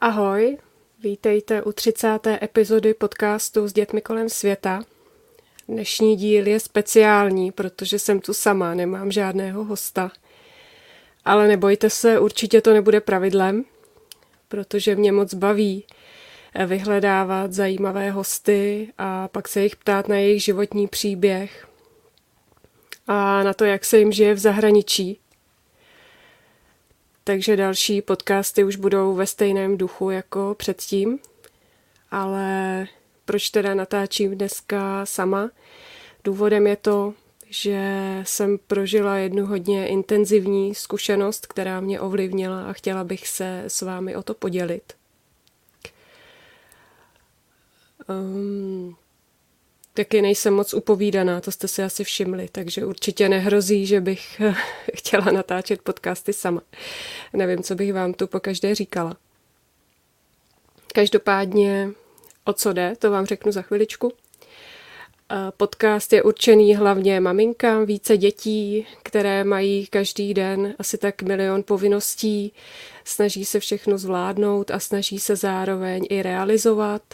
Ahoj, vítejte u 30. epizody podcastu s dětmi kolem světa. Dnešní díl je speciální, protože jsem tu sama, nemám žádného hosta. Ale nebojte se, určitě to nebude pravidlem, protože mě moc baví vyhledávat zajímavé hosty a pak se jich ptát na jejich životní příběh a na to, jak se jim žije v zahraničí takže další podcasty už budou ve stejném duchu jako předtím. Ale proč teda natáčím dneska sama? Důvodem je to, že jsem prožila jednu hodně intenzivní zkušenost, která mě ovlivnila a chtěla bych se s vámi o to podělit. Um, taky nejsem moc upovídaná, to jste si asi všimli, takže určitě nehrozí, že bych chtěla natáčet podcasty sama. Nevím, co bych vám tu po každé říkala. Každopádně, o co jde, to vám řeknu za chviličku. Podcast je určený hlavně maminkám více dětí, které mají každý den asi tak milion povinností, snaží se všechno zvládnout a snaží se zároveň i realizovat –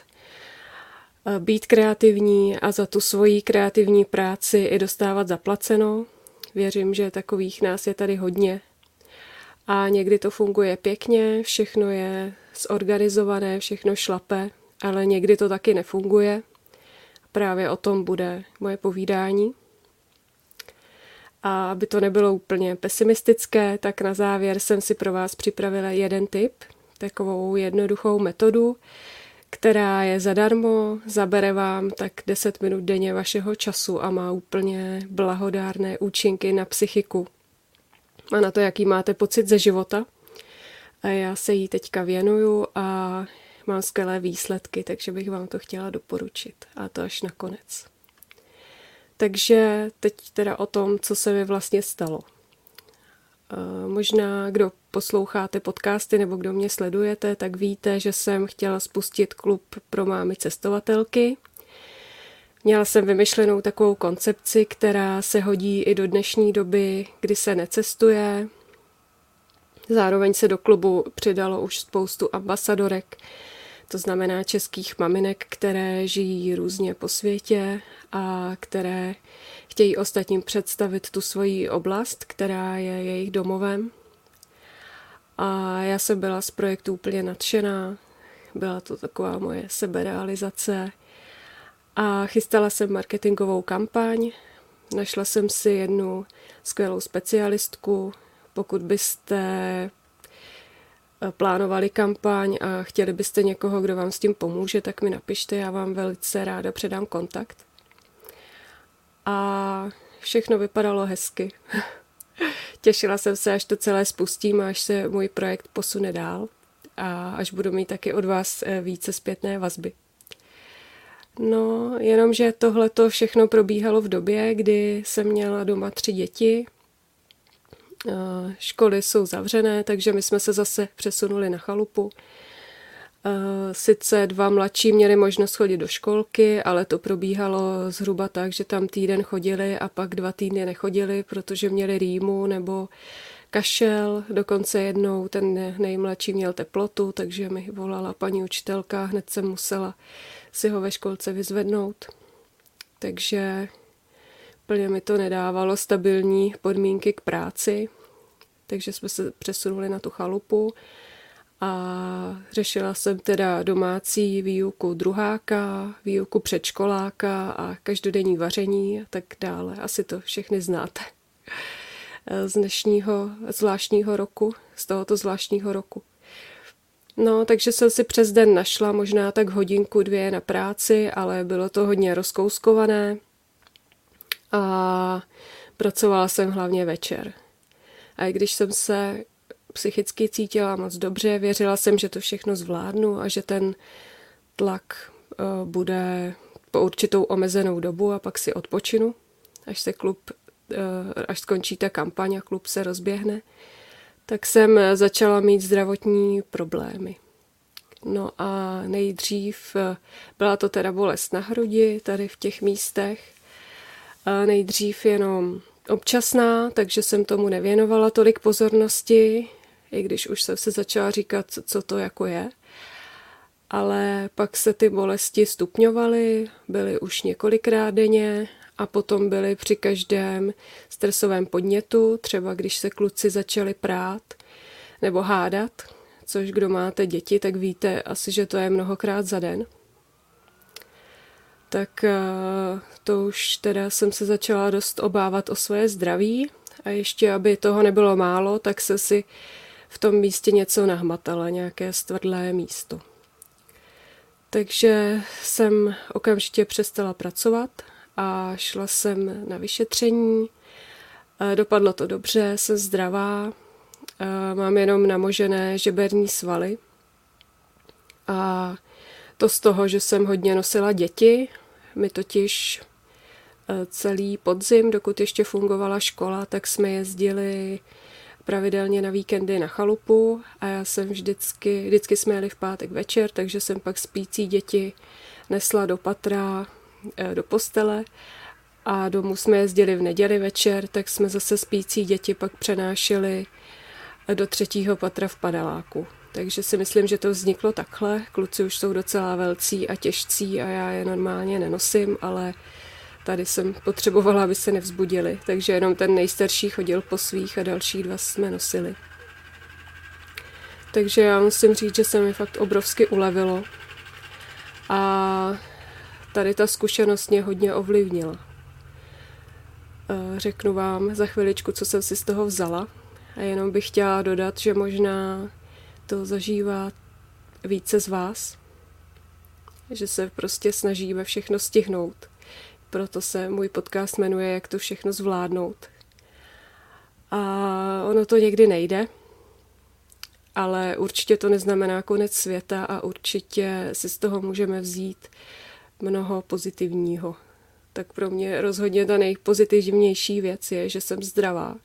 být kreativní a za tu svoji kreativní práci i dostávat zaplaceno. Věřím, že takových nás je tady hodně. A někdy to funguje pěkně, všechno je zorganizované, všechno šlape, ale někdy to taky nefunguje. Právě o tom bude moje povídání. A aby to nebylo úplně pesimistické, tak na závěr jsem si pro vás připravila jeden tip, takovou jednoduchou metodu, která je zadarmo, zabere vám tak 10 minut denně vašeho času a má úplně blahodárné účinky na psychiku a na to, jaký máte pocit ze života. A já se jí teďka věnuju a mám skvělé výsledky, takže bych vám to chtěla doporučit. A to až nakonec. Takže teď teda o tom, co se mi vlastně stalo. Možná, kdo posloucháte podcasty nebo kdo mě sledujete, tak víte, že jsem chtěla spustit klub pro mámy cestovatelky. Měla jsem vymyšlenou takovou koncepci, která se hodí i do dnešní doby, kdy se necestuje. Zároveň se do klubu přidalo už spoustu ambasadorek, to znamená českých maminek, které žijí různě po světě a které chtějí ostatním představit tu svoji oblast, která je jejich domovem. A já jsem byla z projektu úplně nadšená. Byla to taková moje seberealizace. A chystala jsem marketingovou kampaň. Našla jsem si jednu skvělou specialistku. Pokud byste plánovali kampaň a chtěli byste někoho, kdo vám s tím pomůže, tak mi napište, já vám velice ráda předám kontakt. A všechno vypadalo hezky. Těšila jsem se, až to celé spustím a až se můj projekt posune dál a až budu mít taky od vás eh, více zpětné vazby. No, jenomže tohle to všechno probíhalo v době, kdy jsem měla doma tři děti. Eh, školy jsou zavřené, takže my jsme se zase přesunuli na chalupu. Eh, sice dva mladší měli možnost chodit do školky, ale to probíhalo zhruba tak, že tam týden chodili a pak dva týdny nechodili, protože měli rýmu nebo kašel. Dokonce jednou ten nejmladší měl teplotu, takže mi volala paní učitelka, hned jsem musela si ho ve školce vyzvednout. Takže plně mi to nedávalo stabilní podmínky k práci, takže jsme se přesunuli na tu chalupu a řešila jsem teda domácí výuku druháka, výuku předškoláka a každodenní vaření a tak dále. Asi to všechny znáte z dnešního zvláštního roku, z tohoto zvláštního roku. No, takže jsem si přes den našla možná tak hodinku, dvě na práci, ale bylo to hodně rozkouskované a pracovala jsem hlavně večer. A i když jsem se psychicky cítila moc dobře, věřila jsem, že to všechno zvládnu a že ten tlak eh, bude po určitou omezenou dobu a pak si odpočinu, až se klub, eh, až skončí ta kampaň a klub se rozběhne, tak jsem začala mít zdravotní problémy. No a nejdřív eh, byla to teda bolest na hrudi, tady v těch místech. Nejdřív jenom občasná, takže jsem tomu nevěnovala tolik pozornosti, i když už jsem se začala říkat, co to jako je. Ale pak se ty bolesti stupňovaly, byly už několikrát denně a potom byly při každém stresovém podnětu, třeba když se kluci začali prát nebo hádat, což kdo máte děti, tak víte asi, že to je mnohokrát za den. Tak eh, to už teda jsem se začala dost obávat o svoje zdraví a ještě, aby toho nebylo málo, tak se si v tom místě něco nahmatala, nějaké stvrdlé místo. Takže jsem okamžitě přestala pracovat a šla jsem na vyšetření. Eh, dopadlo to dobře, jsem zdravá, eh, mám jenom namožené žeberní svaly. A to z toho, že jsem hodně nosila děti, my totiž eh, celý podzim, dokud ještě fungovala škola, tak jsme jezdili pravidelně na víkendy na chalupu a já jsem vždycky, vždycky jsme jeli v pátek večer, takže jsem pak spící děti nesla do patra, eh, do postele a domů jsme jezdili v neděli večer, tak jsme zase spící děti pak přenášeli do třetího patra v padeláku. Takže si myslím, že to vzniklo takhle. Kluci už jsou docela velcí a těžcí a já je normálně nenosím, ale tady jsem potřebovala, aby se nevzbudili. Takže jenom ten nejstarší chodil po svých a další dva jsme nosili. Takže já musím říct, že se mi fakt obrovsky ulevilo. A tady ta zkušenost mě hodně ovlivnila. Eh, řeknu vám za chviličku, co jsem si z toho vzala. A jenom bych chtěla dodat, že možná to zažívá více z vás, že se prostě snažíme všechno stihnout. Proto se můj podcast jmenuje Jak to všechno zvládnout. A ono to někdy nejde, ale určitě to neznamená konec světa a určitě si z toho můžeme vzít mnoho pozitivního. Tak pro mě rozhodně ta nejpozitivnější věc je, že jsem zdravá.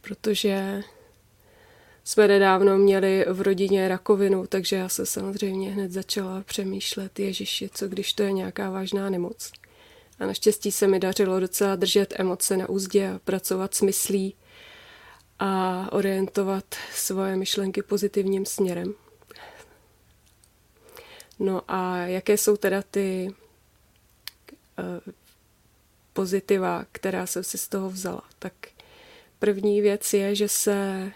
Protože jsme nedávno měli v rodině rakovinu, takže já se samozřejmě hned začala přemýšlet, ježiši, co když to je nějaká vážná nemoc. A naštěstí se mi dařilo docela držet emoce na úzdě a pracovat s myslí a orientovat svoje myšlenky pozitivním směrem. No a jaké jsou teda ty uh, pozitiva, která jsem si z toho vzala? Tak první věc je, že se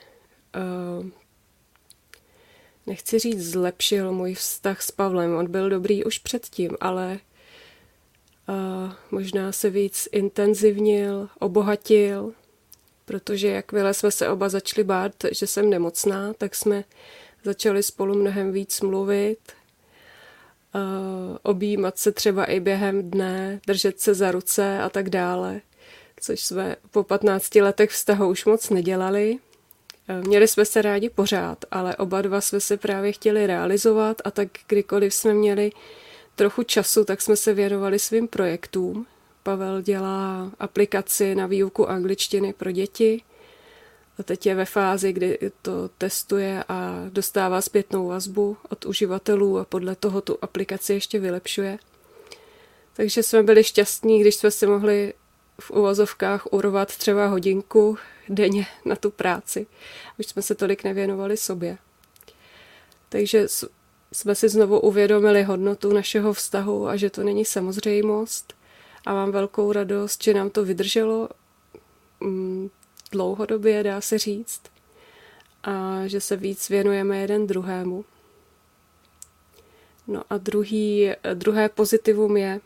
nechci říct zlepšil můj vztah s Pavlem. On byl dobrý už předtím, ale uh, možná se víc intenzivnil, obohatil, protože jakmile jsme se oba začali bát, že jsem nemocná, tak jsme začali spolu mnohem víc mluvit, uh, objímat se třeba i během dne, držet se za ruce a tak dále, což jsme po 15 letech vztahu už moc nedělali. Měli jsme se rádi pořád, ale oba dva jsme se právě chtěli realizovat a tak kdykoliv jsme měli trochu času, tak jsme se věnovali svým projektům. Pavel dělá aplikaci na výuku angličtiny pro děti. A teď je ve fázi, kdy to testuje a dostává zpětnou vazbu od uživatelů a podle toho tu aplikaci ještě vylepšuje. Takže jsme byli šťastní, když jsme si mohli v uvozovkách urvat třeba hodinku denně na tu práci. Už jsme se tolik nevěnovali sobě. Takže jsme si znovu uvědomili hodnotu našeho vztahu a že to není samozřejmost. A mám velkou radost, že nám to vydrželo mm, dlouhodobě, dá se říct. A že se víc věnujeme jeden druhému. No a druhý, druhé pozitivum je,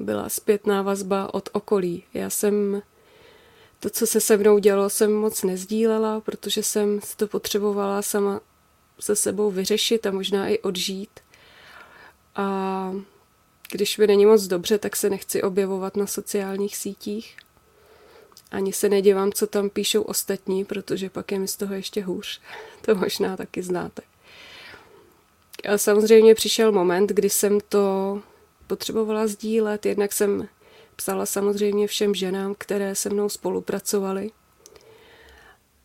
byla zpětná vazba od okolí. Já jsem to, co se se mnou dělo, jsem moc nezdílela, protože jsem si to potřebovala sama se sebou vyřešit a možná i odžít. A když mi není moc dobře, tak se nechci objevovat na sociálních sítích. Ani se nedívám, co tam píšou ostatní, protože pak je mi z toho ještě hůř. To možná taky znáte. A samozřejmě přišel moment, kdy jsem to potřebovala sdílet. Jednak jsem psala samozřejmě všem ženám, které se mnou spolupracovaly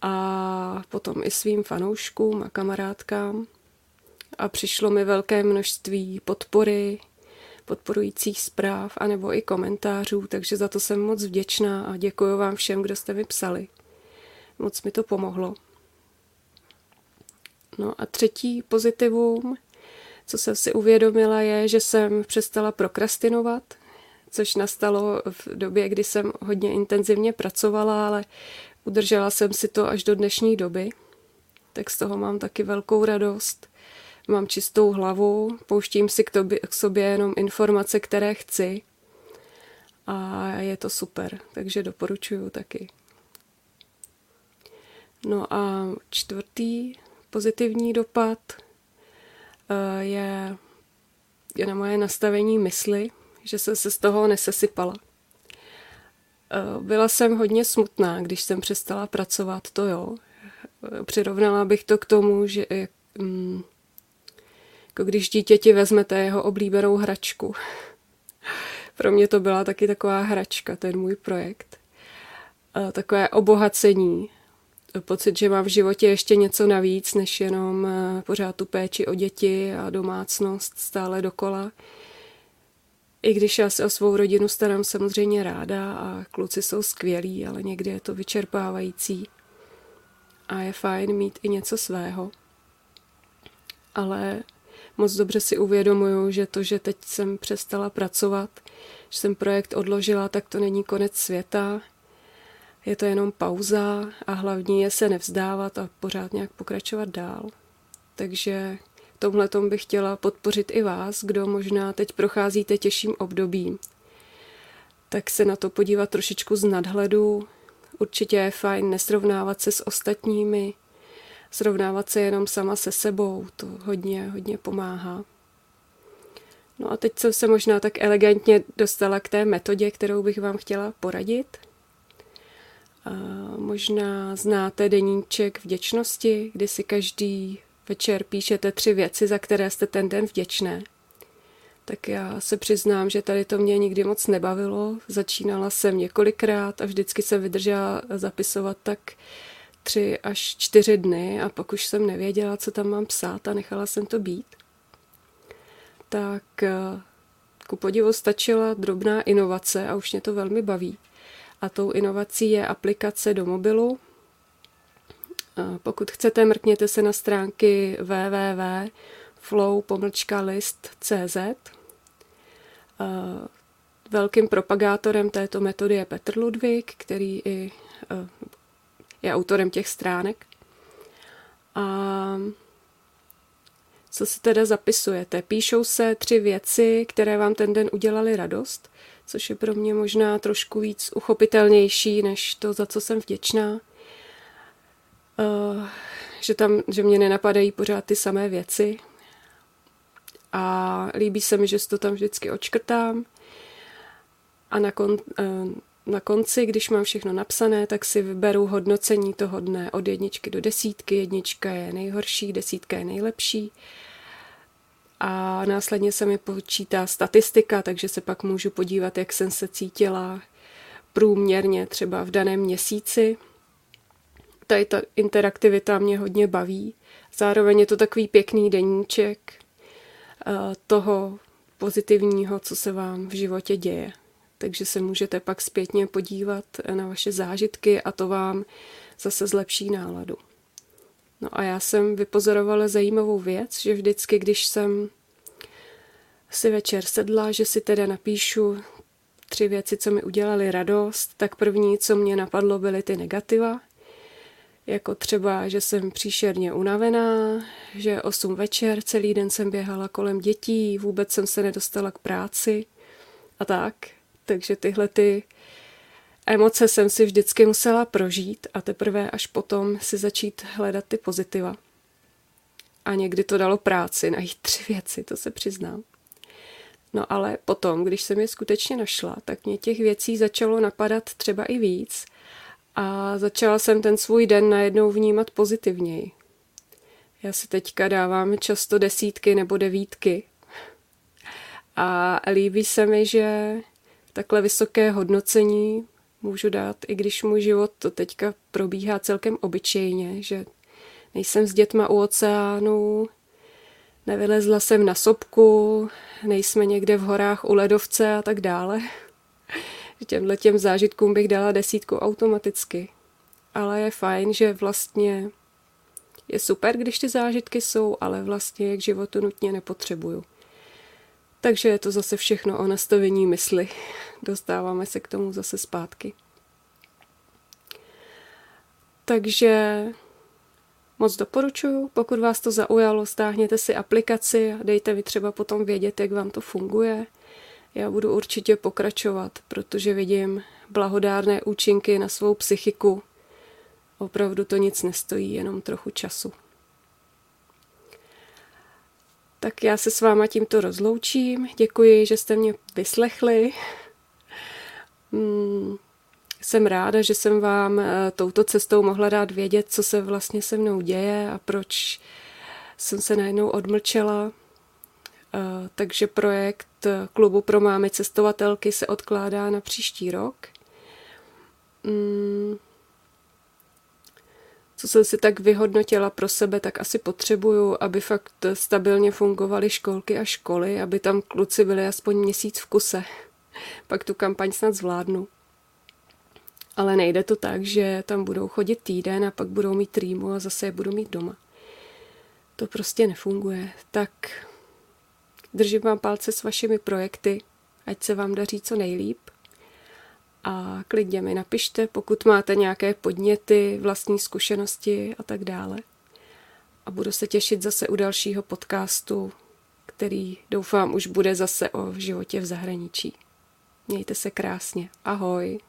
a potom i svým fanouškům a kamarádkám. A přišlo mi velké množství podpory, podporujících zpráv anebo i komentářů, takže za to jsem moc vděčná a děkuji vám všem, kdo jste mi psali. Moc mi to pomohlo. No a třetí pozitivum, co jsem si uvědomila, je, že jsem přestala prokrastinovat, což nastalo v době, kdy jsem hodně intenzivně pracovala, ale udržela jsem si to až do dnešní doby. Tak z toho mám taky velkou radost. Mám čistou hlavu, pouštím si k, tobě, k sobě jenom informace, které chci. A je to super, takže doporučuju taky. No a čtvrtý pozitivní dopad eh, je, je na moje nastavení mysli, že jsem se z toho nesesypala. Eh, byla jsem hodně smutná, když jsem přestala pracovat, to jo. Eh, přirovnala bych to k tomu, že mm, jako když dítěti vezmete jeho oblíbenou hračku. Pro mě to byla taky taková hračka, ten můj projekt. Takové obohacení, pocit, že mám v životě ještě něco navíc, než jenom eh, pořád tu péči o děti a domácnost stále dokola. I když já se o svou rodinu starám samozřejmě ráda a kluci jsou skvělí, ale někdy je to vyčerpávající a je fajn mít i něco svého. Ale moc dobře si uvědomuju, že to, že teď jsem přestala pracovat, že jsem projekt odložila, tak to není konec světa, je to jenom pauza a hlavní je se nevzdávat a pořád nějak pokračovat dál. Takže tomhle bych chtěla podpořit i vás, kdo možná teď procházíte těžším obdobím. Tak se na to podívat trošičku z nadhledu. Určitě je fajn nesrovnávat se s ostatními, srovnávat se jenom sama se sebou, to hodně, hodně pomáhá. No a teď jsem se možná tak elegantně dostala k té metodě, kterou bych vám chtěla poradit – Možná znáte deníček vděčnosti, kdy si každý večer píšete tři věci, za které jste ten den vděčné. Tak já se přiznám, že tady to mě nikdy moc nebavilo. Začínala jsem několikrát a vždycky jsem vydržela zapisovat tak tři až čtyři dny a pak už jsem nevěděla, co tam mám psát a nechala jsem to být. Tak eh, ku podivu stačila drobná inovace a už mě to velmi baví a tou inovací je aplikace do mobilu. Pokud chcete, mrkněte se na stránky www.flow-list.cz. Velkým propagátorem této metody je Petr Ludvík, který i je autorem těch stránek. A co si teda zapisujete? Píšou se tři věci, které vám ten den udělali radost což je pro mě možná trošku víc uchopitelnější, než to, za co jsem vděčná. Uh, že tam, že mě nenapadají pořád ty samé věci. A líbí se mi, že si to tam vždycky očkrtám. A na, kon, uh, na konci, když mám všechno napsané, tak si vyberu hodnocení toho dne od jedničky do desítky. Jednička je nejhorší, desítka je nejlepší a následně se mi počítá statistika, takže se pak můžu podívat, jak jsem se cítila průměrně třeba v daném měsíci. Tady ta interaktivita mě hodně baví. Zároveň je to takový pěkný deníček eh, toho pozitivního, co se vám v životě děje. Takže se můžete pak zpětně podívat na vaše zážitky a to vám zase zlepší náladu. No a já jsem vypozorovala zajímavou věc, že vždycky, když jsem si večer sedla, že si teda napíšu tři věci, co mi udělaly radost, tak první, co mě napadlo, byly ty negativa. Jako třeba, že jsem příšerně unavená, že 8 večer, celý den jsem běhala kolem dětí, vůbec jsem se nedostala k práci a tak. Takže tyhle ty Emoce jsem si vždycky musela prožít a teprve až potom si začít hledat ty pozitiva. A někdy to dalo práci najít tři věci, to se přiznám. No ale potom, když jsem je skutečně našla, tak mě těch věcí začalo napadat třeba i víc a začala jsem ten svůj den najednou vnímat pozitivněji. Já si teďka dávám často desítky nebo devítky a líbí se mi, že takhle vysoké hodnocení můžu dát, i když můj život to teďka probíhá celkem obyčejně, že nejsem s dětma u oceánu, nevylezla jsem na sopku, nejsme někde v horách u ledovce a tak dále. Těmhle těm zážitkům bych dala desítku automaticky. ale je fajn, že vlastně je super, když ty zážitky jsou, ale vlastně k životu nutně nepotřebuju. Takže je to zase všechno o nastavení mysli. Dostáváme se k tomu zase zpátky. Takže moc doporučuju. Pokud vás to zaujalo, stáhněte si aplikaci a dejte mi třeba potom vědět, jak vám to funguje. Já budu určitě pokračovat, protože vidím blahodárné účinky na svou psychiku. Opravdu to nic nestojí, jenom trochu času. Tak já se s váma tímto rozloučím. Děkuji, že jste mě vyslechli. Hmm, jsem ráda, že jsem vám eh, touto cestou mohla dát vědět, co se vlastně se mnou děje a proč jsem se najednou odmlčela. Takže projekt klubu pro mámy cestovatelky se odkládá na příští rok. Hmm, co jsem si tak vyhodnotila pro sebe, tak asi potřebuju, aby fakt stabilně fungovaly školky a školy, aby tam kluci byli aspoň měsíc v kuse. Pak tu kampaň snad zvládnu. Ale nejde to tak, že tam budou chodit týden a pak budou mít trýmu a zase je budu mít doma. To prostě nefunguje. Tak držím vám palce s vašimi projekty, ať se vám daří co nejlíp a klidně mi napište, pokud máte nějaké podněty, vlastní zkušenosti a tak dále. A budu se těšit zase u dalšího podcastu, který doufám už bude zase o životě v zahraničí. Mějte se krásně. Ahoj.